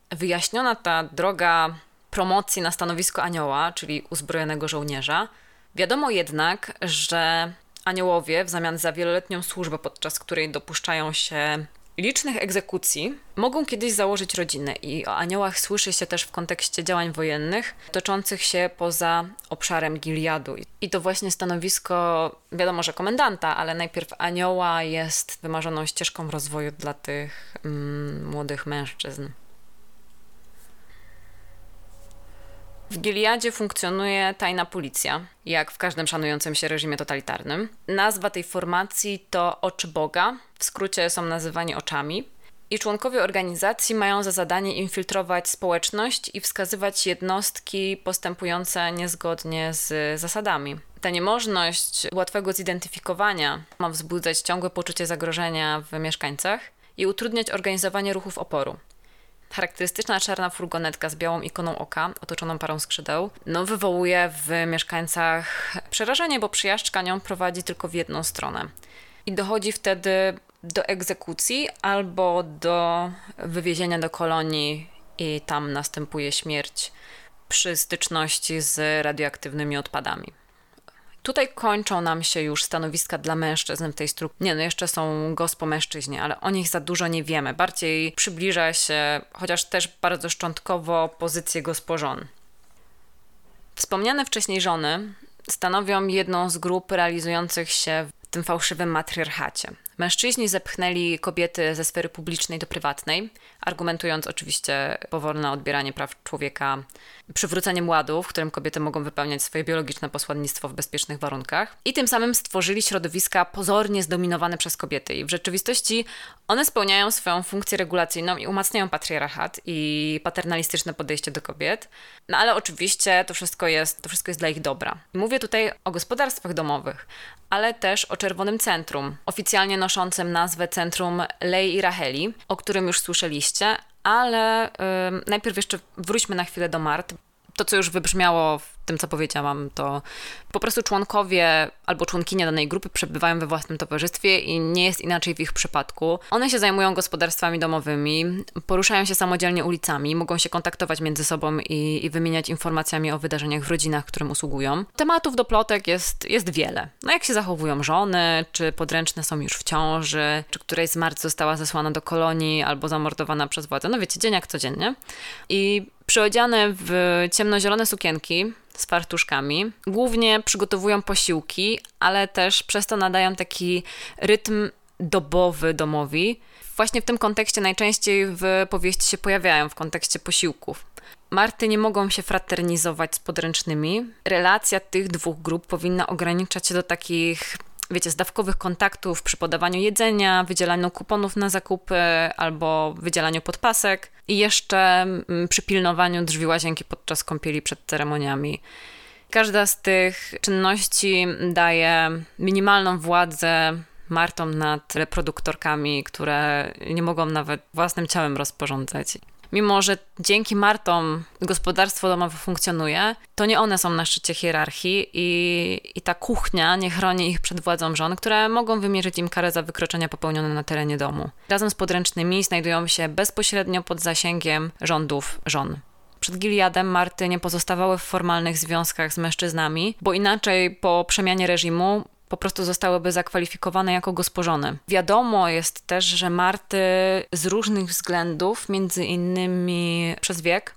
wyjaśniona ta droga promocji na stanowisko anioła, czyli uzbrojonego żołnierza. Wiadomo jednak, że aniołowie w zamian za wieloletnią służbę, podczas której dopuszczają się licznych egzekucji mogą kiedyś założyć rodzinę i o aniołach słyszy się też w kontekście działań wojennych toczących się poza obszarem Giliadu. I to właśnie stanowisko, wiadomo, że komendanta, ale najpierw anioła jest wymarzoną ścieżką rozwoju dla tych mm, młodych mężczyzn. W Gileadzie funkcjonuje tajna policja, jak w każdym szanującym się reżimie totalitarnym. Nazwa tej formacji to Oczy Boga, w skrócie są nazywani oczami. I członkowie organizacji mają za zadanie infiltrować społeczność i wskazywać jednostki postępujące niezgodnie z zasadami. Ta niemożność łatwego zidentyfikowania ma wzbudzać ciągłe poczucie zagrożenia w mieszkańcach i utrudniać organizowanie ruchów oporu. Charakterystyczna czarna furgonetka z białą ikoną oka, otoczoną parą skrzydeł, no wywołuje w mieszkańcach przerażenie, bo przyjażdżka nią prowadzi tylko w jedną stronę. I dochodzi wtedy do egzekucji albo do wywiezienia do kolonii i tam następuje śmierć przy styczności z radioaktywnymi odpadami. Tutaj kończą nam się już stanowiska dla mężczyzn w tej strukturze. Nie, no jeszcze są gospo mężczyźni, ale o nich za dużo nie wiemy. Bardziej przybliża się, chociaż też bardzo szczątkowo, pozycję gospożon. Wspomniane wcześniej żony stanowią jedną z grup realizujących się tym fałszywym matriarchacie. Mężczyźni zepchnęli kobiety ze sfery publicznej do prywatnej, argumentując oczywiście powolne odbieranie praw człowieka przywróceniem ładu, w którym kobiety mogą wypełniać swoje biologiczne posłannictwo w bezpiecznych warunkach. I tym samym stworzyli środowiska pozornie zdominowane przez kobiety. I w rzeczywistości one spełniają swoją funkcję regulacyjną i umacniają patriarchat i paternalistyczne podejście do kobiet. No ale oczywiście to wszystko jest, to wszystko jest dla ich dobra. I mówię tutaj o gospodarstwach domowych, ale też o Czerwonym Centrum, oficjalnie noszącym nazwę Centrum Lei i Racheli, o którym już słyszeliście, ale najpierw jeszcze wróćmy na chwilę do Mart. To, co już wybrzmiało w tym, co powiedziałam, to po prostu członkowie albo członkinie danej grupy przebywają we własnym towarzystwie i nie jest inaczej w ich przypadku. One się zajmują gospodarstwami domowymi, poruszają się samodzielnie ulicami, mogą się kontaktować między sobą i, i wymieniać informacjami o wydarzeniach w rodzinach, którym usługują. Tematów do plotek jest, jest wiele. No jak się zachowują żony, czy podręczne są już w ciąży, czy której z marc została zesłana do kolonii albo zamordowana przez władzę. No wiecie, dzień jak codziennie. I przyodziane w ciemnozielone sukienki, z fartuszkami. Głównie przygotowują posiłki, ale też przez to nadają taki rytm dobowy domowi. Właśnie w tym kontekście najczęściej w powieści się pojawiają, w kontekście posiłków. Marty nie mogą się fraternizować z podręcznymi. Relacja tych dwóch grup powinna ograniczać się do takich wiecie, zdawkowych kontaktów przy podawaniu jedzenia, wydzielaniu kuponów na zakupy albo wydzielaniu podpasek i jeszcze mm, przy pilnowaniu drzwi łazienki podczas kąpieli przed ceremoniami. Każda z tych czynności daje minimalną władzę Martom nad reproduktorkami, które nie mogą nawet własnym ciałem rozporządzać mimo że dzięki Martom gospodarstwo domowe funkcjonuje, to nie one są na szczycie hierarchii i, i ta kuchnia nie chroni ich przed władzą żon, które mogą wymierzyć im karę za wykroczenia popełnione na terenie domu. Razem z podręcznymi znajdują się bezpośrednio pod zasięgiem rządów żon przed Giliadem Marty nie pozostawały w formalnych związkach z mężczyznami, bo inaczej po przemianie reżimu po prostu zostałyby zakwalifikowane jako gospożone. Wiadomo jest też, że Marty z różnych względów, między innymi przez wiek,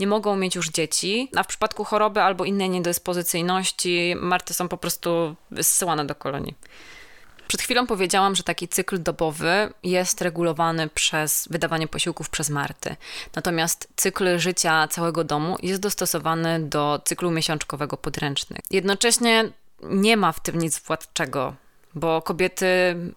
nie mogą mieć już dzieci, a w przypadku choroby albo innej niedyspozycyjności Marty są po prostu zsyłane do kolonii. Przed chwilą powiedziałam, że taki cykl dobowy jest regulowany przez wydawanie posiłków przez Marty. Natomiast cykl życia całego domu jest dostosowany do cyklu miesiączkowego podręcznych. Jednocześnie nie ma w tym nic władczego, bo kobiety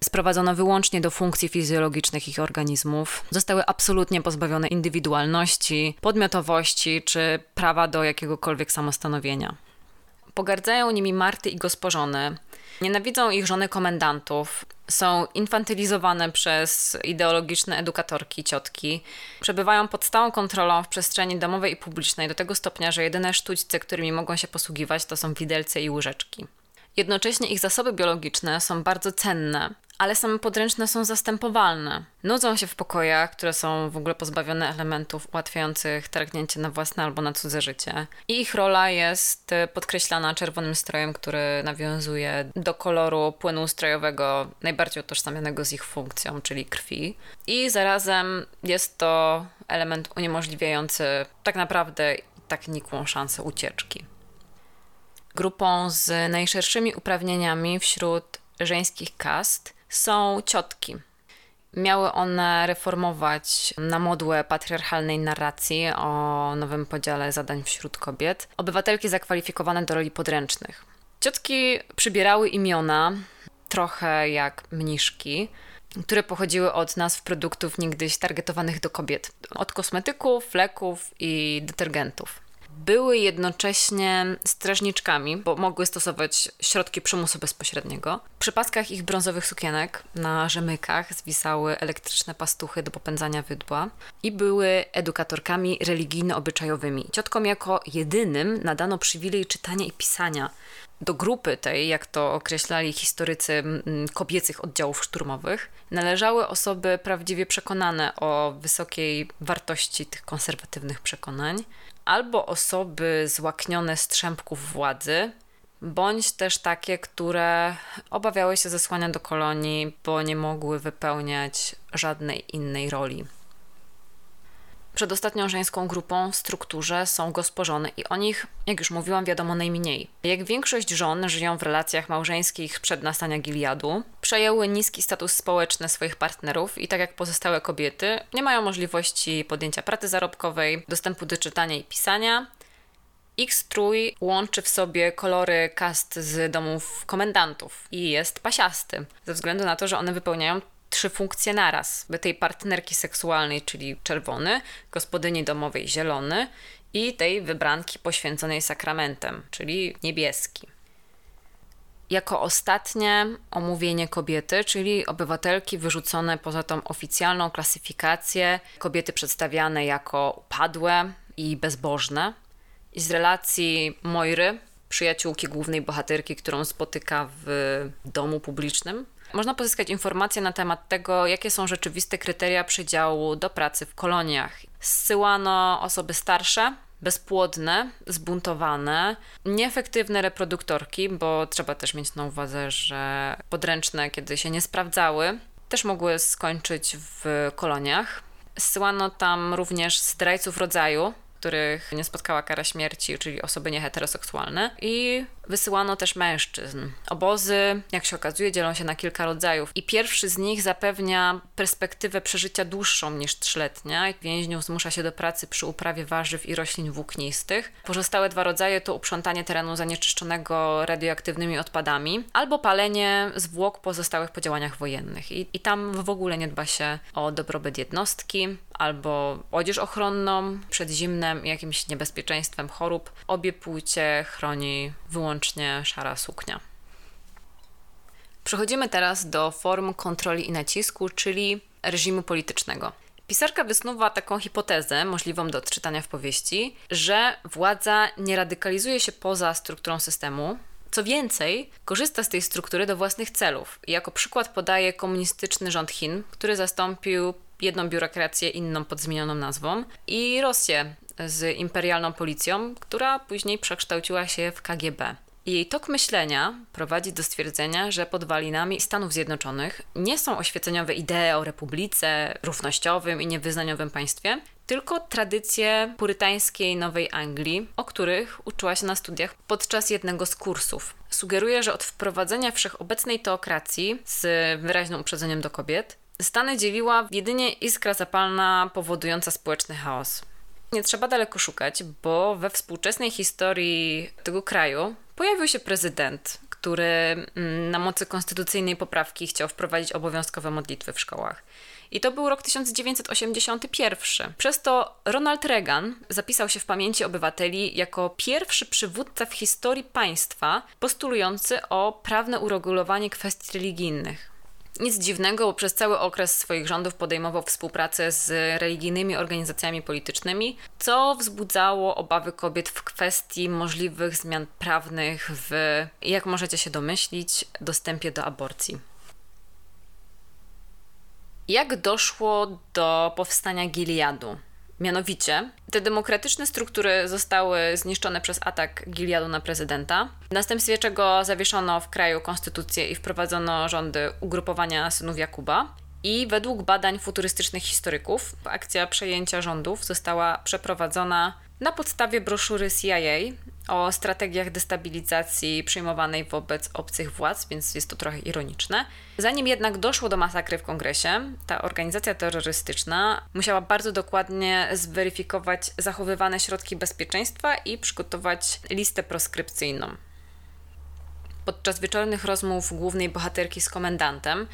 sprowadzono wyłącznie do funkcji fizjologicznych ich organizmów, zostały absolutnie pozbawione indywidualności, podmiotowości czy prawa do jakiegokolwiek samostanowienia. Pogardzają nimi Marty i gospożony, nienawidzą ich żony komendantów, są infantylizowane przez ideologiczne edukatorki, ciotki, przebywają pod stałą kontrolą w przestrzeni domowej i publicznej do tego stopnia, że jedyne sztućce, którymi mogą się posługiwać, to są widelce i łyżeczki. Jednocześnie ich zasoby biologiczne są bardzo cenne, ale same podręczne są zastępowalne. Nudzą się w pokojach, które są w ogóle pozbawione elementów ułatwiających targnięcie na własne albo na cudze życie. I ich rola jest podkreślana czerwonym strojem, który nawiązuje do koloru płynu ustrojowego najbardziej utożsamianego z ich funkcją, czyli krwi. I zarazem jest to element uniemożliwiający tak naprawdę tak nikłą szansę ucieczki. Grupą z najszerszymi uprawnieniami wśród żeńskich kast są ciotki. Miały one reformować na modłę patriarchalnej narracji o nowym podziale zadań wśród kobiet, obywatelki zakwalifikowane do roli podręcznych. Ciotki przybierały imiona trochę jak mniszki, które pochodziły od nazw produktów niegdyś targetowanych do kobiet, od kosmetyków, leków i detergentów były jednocześnie strażniczkami, bo mogły stosować środki przymusu bezpośredniego. Przy paskach ich brązowych sukienek na rzemykach zwisały elektryczne pastuchy do popędzania wydła i były edukatorkami religijno-obyczajowymi. Ciotkom jako jedynym nadano przywilej czytania i pisania. Do grupy tej, jak to określali historycy kobiecych oddziałów szturmowych, należały osoby prawdziwie przekonane o wysokiej wartości tych konserwatywnych przekonań, albo osoby złaknione strzępków władzy, bądź też takie, które obawiały się zesłania do kolonii, bo nie mogły wypełniać żadnej innej roli. Przedostatnią żeńską grupą w strukturze są gospożony i o nich, jak już mówiłam, wiadomo najmniej. Jak większość żon żyją w relacjach małżeńskich przed nastania Giliadu, przejęły niski status społeczny swoich partnerów i tak jak pozostałe kobiety, nie mają możliwości podjęcia pracy zarobkowej, dostępu do czytania i pisania, X-trój łączy w sobie kolory kast z domów komendantów i jest pasiasty, ze względu na to, że one wypełniają trzy funkcje naraz. Tej partnerki seksualnej, czyli czerwony, gospodyni domowej zielony i tej wybranki poświęconej sakramentem, czyli niebieski. Jako ostatnie omówienie kobiety, czyli obywatelki wyrzucone poza tą oficjalną klasyfikację, kobiety przedstawiane jako upadłe i bezbożne. I z relacji Moiry, przyjaciółki głównej bohaterki, którą spotyka w domu publicznym, można pozyskać informacje na temat tego, jakie są rzeczywiste kryteria przydziału do pracy w koloniach. Zsyłano osoby starsze, bezpłodne, zbuntowane, nieefektywne reproduktorki, bo trzeba też mieć na uwadze, że podręczne, kiedy się nie sprawdzały, też mogły skończyć w koloniach. Zsyłano tam również zdrajców rodzaju, których nie spotkała kara śmierci, czyli osoby nieheteroseksualne, i wysyłano też mężczyzn. Obozy, jak się okazuje, dzielą się na kilka rodzajów, i pierwszy z nich zapewnia perspektywę przeżycia dłuższą niż trzyletnia. Więźniów zmusza się do pracy przy uprawie warzyw i roślin włóknistych. Pozostałe dwa rodzaje to uprzątanie terenu zanieczyszczonego radioaktywnymi odpadami albo palenie zwłok pozostałych po działaniach wojennych. I, i tam w ogóle nie dba się o dobrobyt jednostki albo odzież ochronną przed zimnem i jakimś niebezpieczeństwem chorób. Obie płcie chroni wyłącznie szara suknia. Przechodzimy teraz do form kontroli i nacisku, czyli reżimu politycznego. Pisarka wysnuwa taką hipotezę, możliwą do odczytania w powieści, że władza nie radykalizuje się poza strukturą systemu, co więcej, korzysta z tej struktury do własnych celów. Jako przykład podaje komunistyczny rząd Chin, który zastąpił jedną biurokrację inną pod zmienioną nazwą i Rosję z imperialną policją, która później przekształciła się w KGB. Jej tok myślenia prowadzi do stwierdzenia, że podwalinami Stanów Zjednoczonych nie są oświeceniowe idee o republice, równościowym i niewyznaniowym państwie, tylko tradycje purytańskiej Nowej Anglii, o których uczyła się na studiach podczas jednego z kursów. Sugeruje, że od wprowadzenia wszechobecnej teokracji z wyraźnym uprzedzeniem do kobiet, Stany dzieliła jedynie iskra zapalna powodująca społeczny chaos. Nie trzeba daleko szukać, bo we współczesnej historii tego kraju pojawił się prezydent, który mm, na mocy konstytucyjnej poprawki chciał wprowadzić obowiązkowe modlitwy w szkołach. I to był rok 1981. Przez to Ronald Reagan zapisał się w pamięci obywateli jako pierwszy przywódca w historii państwa postulujący o prawne uregulowanie kwestii religijnych. Nic dziwnego, bo przez cały okres swoich rządów podejmował współpracę z religijnymi organizacjami politycznymi, co wzbudzało obawy kobiet w kwestii możliwych zmian prawnych w, jak możecie się domyślić, dostępie do aborcji. Jak doszło do powstania Gileadu? Mianowicie, te demokratyczne struktury zostały zniszczone przez atak Gileadu na prezydenta, w następstwie czego zawieszono w kraju konstytucję i wprowadzono rządy ugrupowania synów Jakuba. I według badań futurystycznych historyków, akcja przejęcia rządów została przeprowadzona na podstawie broszury CIA o strategiach destabilizacji przyjmowanej wobec obcych władz, więc jest to trochę ironiczne. Zanim jednak doszło do masakry w kongresie, ta organizacja terrorystyczna musiała bardzo dokładnie zweryfikować zachowywane środki bezpieczeństwa i przygotować listę proskrypcyjną podczas wieczornych rozmów głównej bohaterki z komendantem.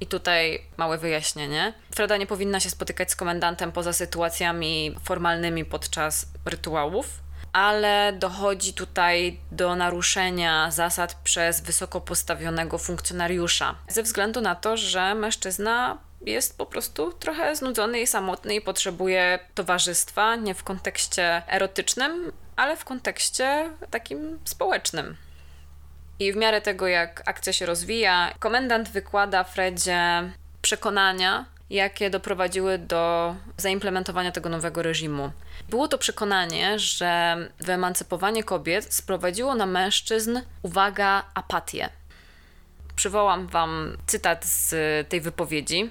I tutaj małe wyjaśnienie. Freda nie powinna się spotykać z komendantem poza sytuacjami formalnymi podczas rytuałów, ale dochodzi tutaj do naruszenia zasad przez wysoko postawionego funkcjonariusza, ze względu na to, że mężczyzna jest po prostu trochę znudzony i samotny i potrzebuje towarzystwa, nie w kontekście erotycznym, ale w kontekście takim społecznym. I w miarę tego, jak akcja się rozwija, komendant wykłada Fredzie przekonania, jakie doprowadziły do zaimplementowania tego nowego reżimu. Było to przekonanie, że wyemancypowanie kobiet sprowadziło na mężczyzn, uwaga, apatię. Przywołam Wam cytat z tej wypowiedzi.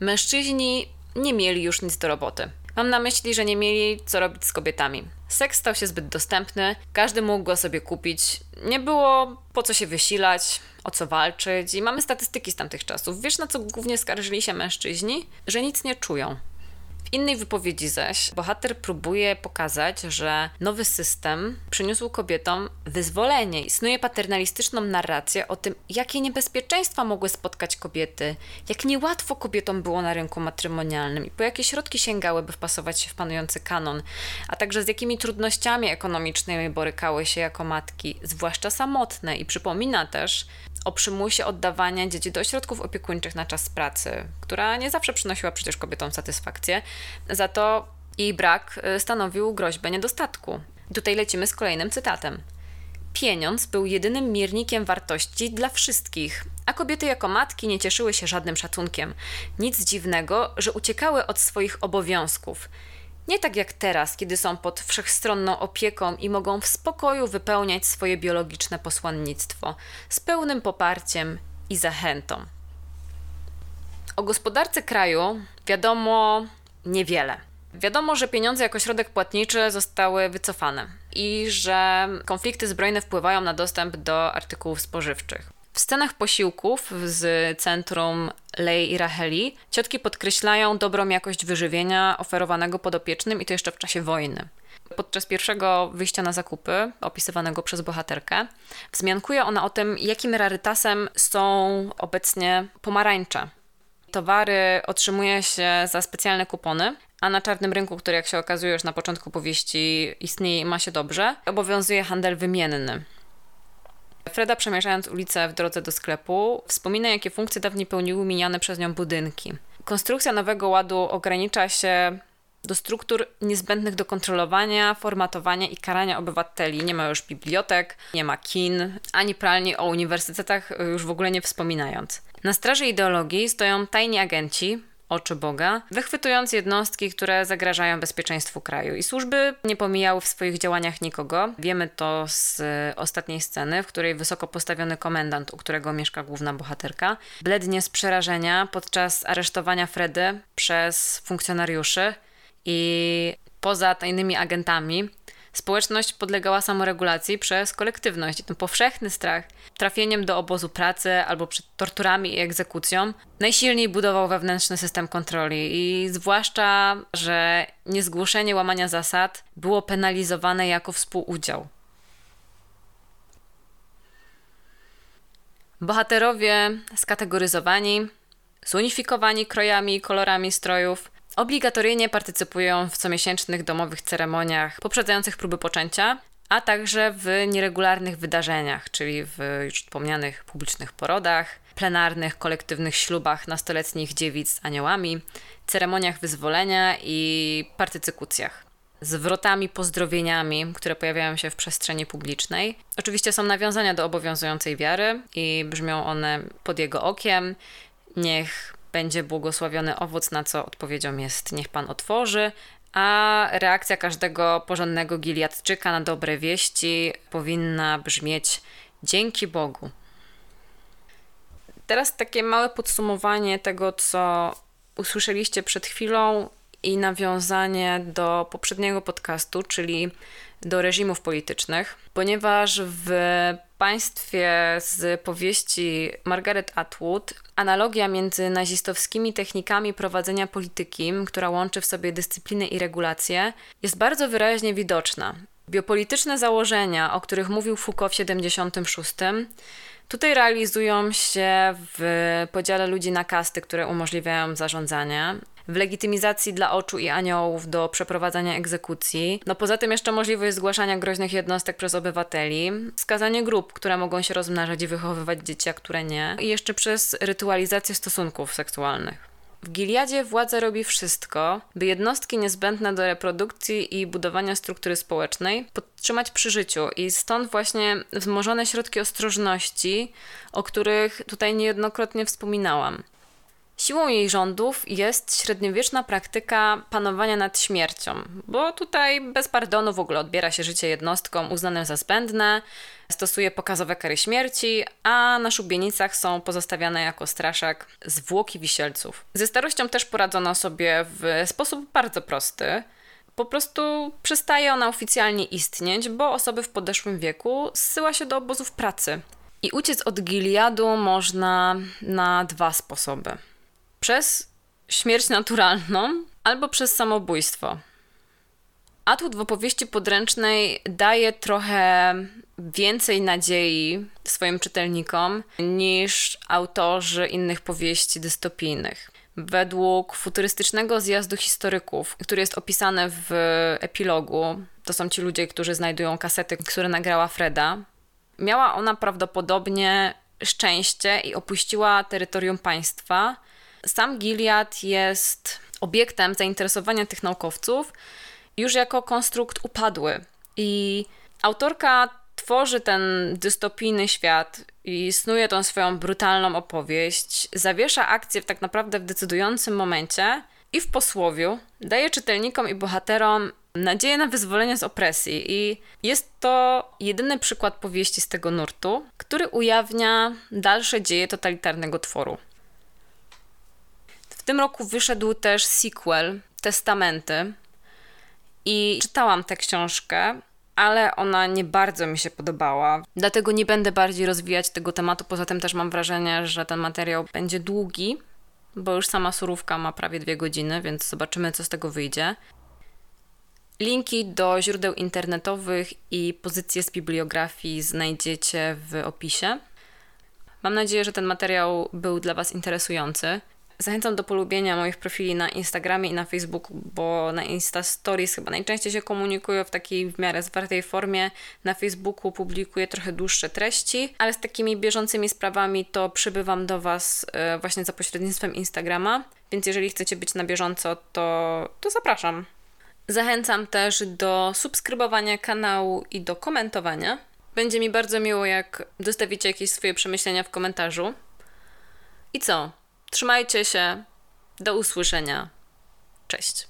Mężczyźni nie mieli już nic do roboty. Mam na myśli, że nie mieli co robić z kobietami. Seks stał się zbyt dostępny, każdy mógł go sobie kupić, nie było po co się wysilać, o co walczyć i mamy statystyki z tamtych czasów. Wiesz na co głównie skarżyli się mężczyźni? Że nic nie czują. W innej wypowiedzi zaś bohater próbuje pokazać, że nowy system przyniósł kobietom wyzwolenie i snuje paternalistyczną narrację o tym, jakie niebezpieczeństwa mogły spotkać kobiety, jak niełatwo kobietom było na rynku matrymonialnym i po jakie środki sięgały, by wpasować się w panujący kanon, a także z jakimi trudnościami ekonomicznymi borykały się jako matki, zwłaszcza samotne. I przypomina też, o przymusie oddawania dzieci do ośrodków opiekuńczych na czas pracy, która nie zawsze przynosiła przecież kobietom satysfakcję. Za to jej brak y, stanowił groźbę niedostatku. Tutaj lecimy z kolejnym cytatem. Pieniądz był jedynym miernikiem wartości dla wszystkich, a kobiety jako matki nie cieszyły się żadnym szacunkiem. Nic dziwnego, że uciekały od swoich obowiązków. Nie tak jak teraz, kiedy są pod wszechstronną opieką i mogą w spokoju wypełniać swoje biologiczne posłannictwo z pełnym poparciem i zachętą. O gospodarce kraju wiadomo niewiele. Wiadomo, że pieniądze jako środek płatniczy zostały wycofane i że konflikty zbrojne wpływają na dostęp do artykułów spożywczych. W scenach posiłków z centrum Lei i Racheli ciotki podkreślają dobrą jakość wyżywienia oferowanego podopiecznym i to jeszcze w czasie wojny. Podczas pierwszego wyjścia na zakupy, opisywanego przez bohaterkę, wzmiankuje ona o tym, jakim rarytasem są obecnie pomarańcze. Towary otrzymuje się za specjalne kupony, a na czarnym rynku, który jak się okazuje już na początku powieści istnieje i ma się dobrze, obowiązuje handel wymienny. Freda przemierzając ulicę w drodze do sklepu wspomina, jakie funkcje dawniej pełniły miniane przez nią budynki. Konstrukcja nowego ładu ogranicza się do struktur niezbędnych do kontrolowania, formatowania i karania obywateli. Nie ma już bibliotek, nie ma kin, ani pralni o uniwersytetach już w ogóle nie wspominając. Na straży ideologii stoją tajni agenci, oczy Boga, wychwytując jednostki, które zagrażają bezpieczeństwu kraju. I służby nie pomijały w swoich działaniach nikogo. Wiemy to z ostatniej sceny, w której wysoko postawiony komendant, u którego mieszka główna bohaterka, blednie z przerażenia podczas aresztowania Fredy przez funkcjonariuszy i poza tajnymi agentami Społeczność podlegała samoregulacji przez kolektywność. Ten powszechny strach trafieniem do obozu pracy albo przed torturami i egzekucją najsilniej budował wewnętrzny system kontroli i zwłaszcza, że niezgłoszenie łamania zasad było penalizowane jako współudział. Bohaterowie skategoryzowani, zunifikowani krojami i kolorami strojów, obligatoryjnie partycypują w comiesięcznych domowych ceremoniach poprzedzających próby poczęcia, a także w nieregularnych wydarzeniach, czyli w już wspomnianych publicznych porodach, plenarnych, kolektywnych ślubach nastoletnich dziewic z aniołami, ceremoniach wyzwolenia i partycykucjach. Zwrotami, pozdrowieniami, które pojawiają się w przestrzeni publicznej. Oczywiście są nawiązania do obowiązującej wiary i brzmią one pod jego okiem. Niech będzie błogosławiony owoc, na co odpowiedzią jest niech Pan otworzy, a reakcja każdego porządnego Giliadczyka na dobre wieści powinna brzmieć dzięki Bogu. Teraz takie małe podsumowanie tego, co usłyszeliście przed chwilą i nawiązanie do poprzedniego podcastu, czyli do reżimów politycznych, ponieważ w państwie z powieści Margaret Atwood analogia między nazistowskimi technikami prowadzenia polityki, która łączy w sobie dyscyplinę i regulację, jest bardzo wyraźnie widoczna. Biopolityczne założenia, o których mówił Foucault w 76, tutaj realizują się w podziale ludzi na kasty, które umożliwiają zarządzanie, w legitymizacji dla oczu i aniołów do przeprowadzania egzekucji. No poza tym jeszcze możliwość zgłaszania groźnych jednostek przez obywateli, wskazanie grup, które mogą się rozmnażać i wychowywać dzieci, a które nie, i jeszcze przez rytualizację stosunków seksualnych. W Giliadzie władza robi wszystko, by jednostki niezbędne do reprodukcji i budowania struktury społecznej podtrzymać przy życiu, i stąd właśnie wzmożone środki ostrożności, o których tutaj niejednokrotnie wspominałam. Siłą jej rządów jest średniowieczna praktyka panowania nad śmiercią, bo tutaj bez pardonu w ogóle odbiera się życie jednostkom uznanym za zbędne, stosuje pokazowe kary śmierci, a na szubienicach są pozostawiane jako straszak zwłoki wisielców. Ze starością też poradzono sobie w sposób bardzo prosty. Po prostu przestaje ona oficjalnie istnieć, bo osoby w podeszłym wieku zsyła się do obozów pracy. I uciec od Giliadu można na dwa sposoby przez śmierć naturalną albo przez samobójstwo. Atut w opowieści podręcznej daje trochę więcej nadziei swoim czytelnikom niż autorzy innych powieści dystopijnych. Według futurystycznego zjazdu historyków, który jest opisany w epilogu, to są ci ludzie, którzy znajdują kasety, które nagrała Freda, miała ona prawdopodobnie szczęście i opuściła terytorium państwa, sam Gilead jest obiektem zainteresowania tych naukowców już jako konstrukt upadły. I autorka tworzy ten dystopijny świat i snuje tą swoją brutalną opowieść, zawiesza akcję tak naprawdę w decydującym momencie i w posłowiu daje czytelnikom i bohaterom nadzieję na wyzwolenie z opresji. I jest to jedyny przykład powieści z tego nurtu, który ujawnia dalsze dzieje totalitarnego tworu tym roku wyszedł też sequel Testamenty i czytałam tę książkę, ale ona nie bardzo mi się podobała. Dlatego nie będę bardziej rozwijać tego tematu. Poza tym też mam wrażenie, że ten materiał będzie długi, bo już sama surówka ma prawie dwie godziny, więc zobaczymy, co z tego wyjdzie. Linki do źródeł internetowych i pozycje z bibliografii znajdziecie w opisie. Mam nadzieję, że ten materiał był dla Was interesujący. Zachęcam do polubienia moich profili na Instagramie i na Facebooku, bo na Insta Stories chyba najczęściej się komunikuję w takiej w miarę zwartej formie. Na Facebooku publikuję trochę dłuższe treści, ale z takimi bieżącymi sprawami to przybywam do Was e, właśnie za pośrednictwem Instagrama, więc jeżeli chcecie być na bieżąco, to, to zapraszam. Zachęcam też do subskrybowania kanału i do komentowania. Będzie mi bardzo miło, jak dostawicie jakieś swoje przemyślenia w komentarzu. I co? Trzymajcie się. Do usłyszenia. Cześć.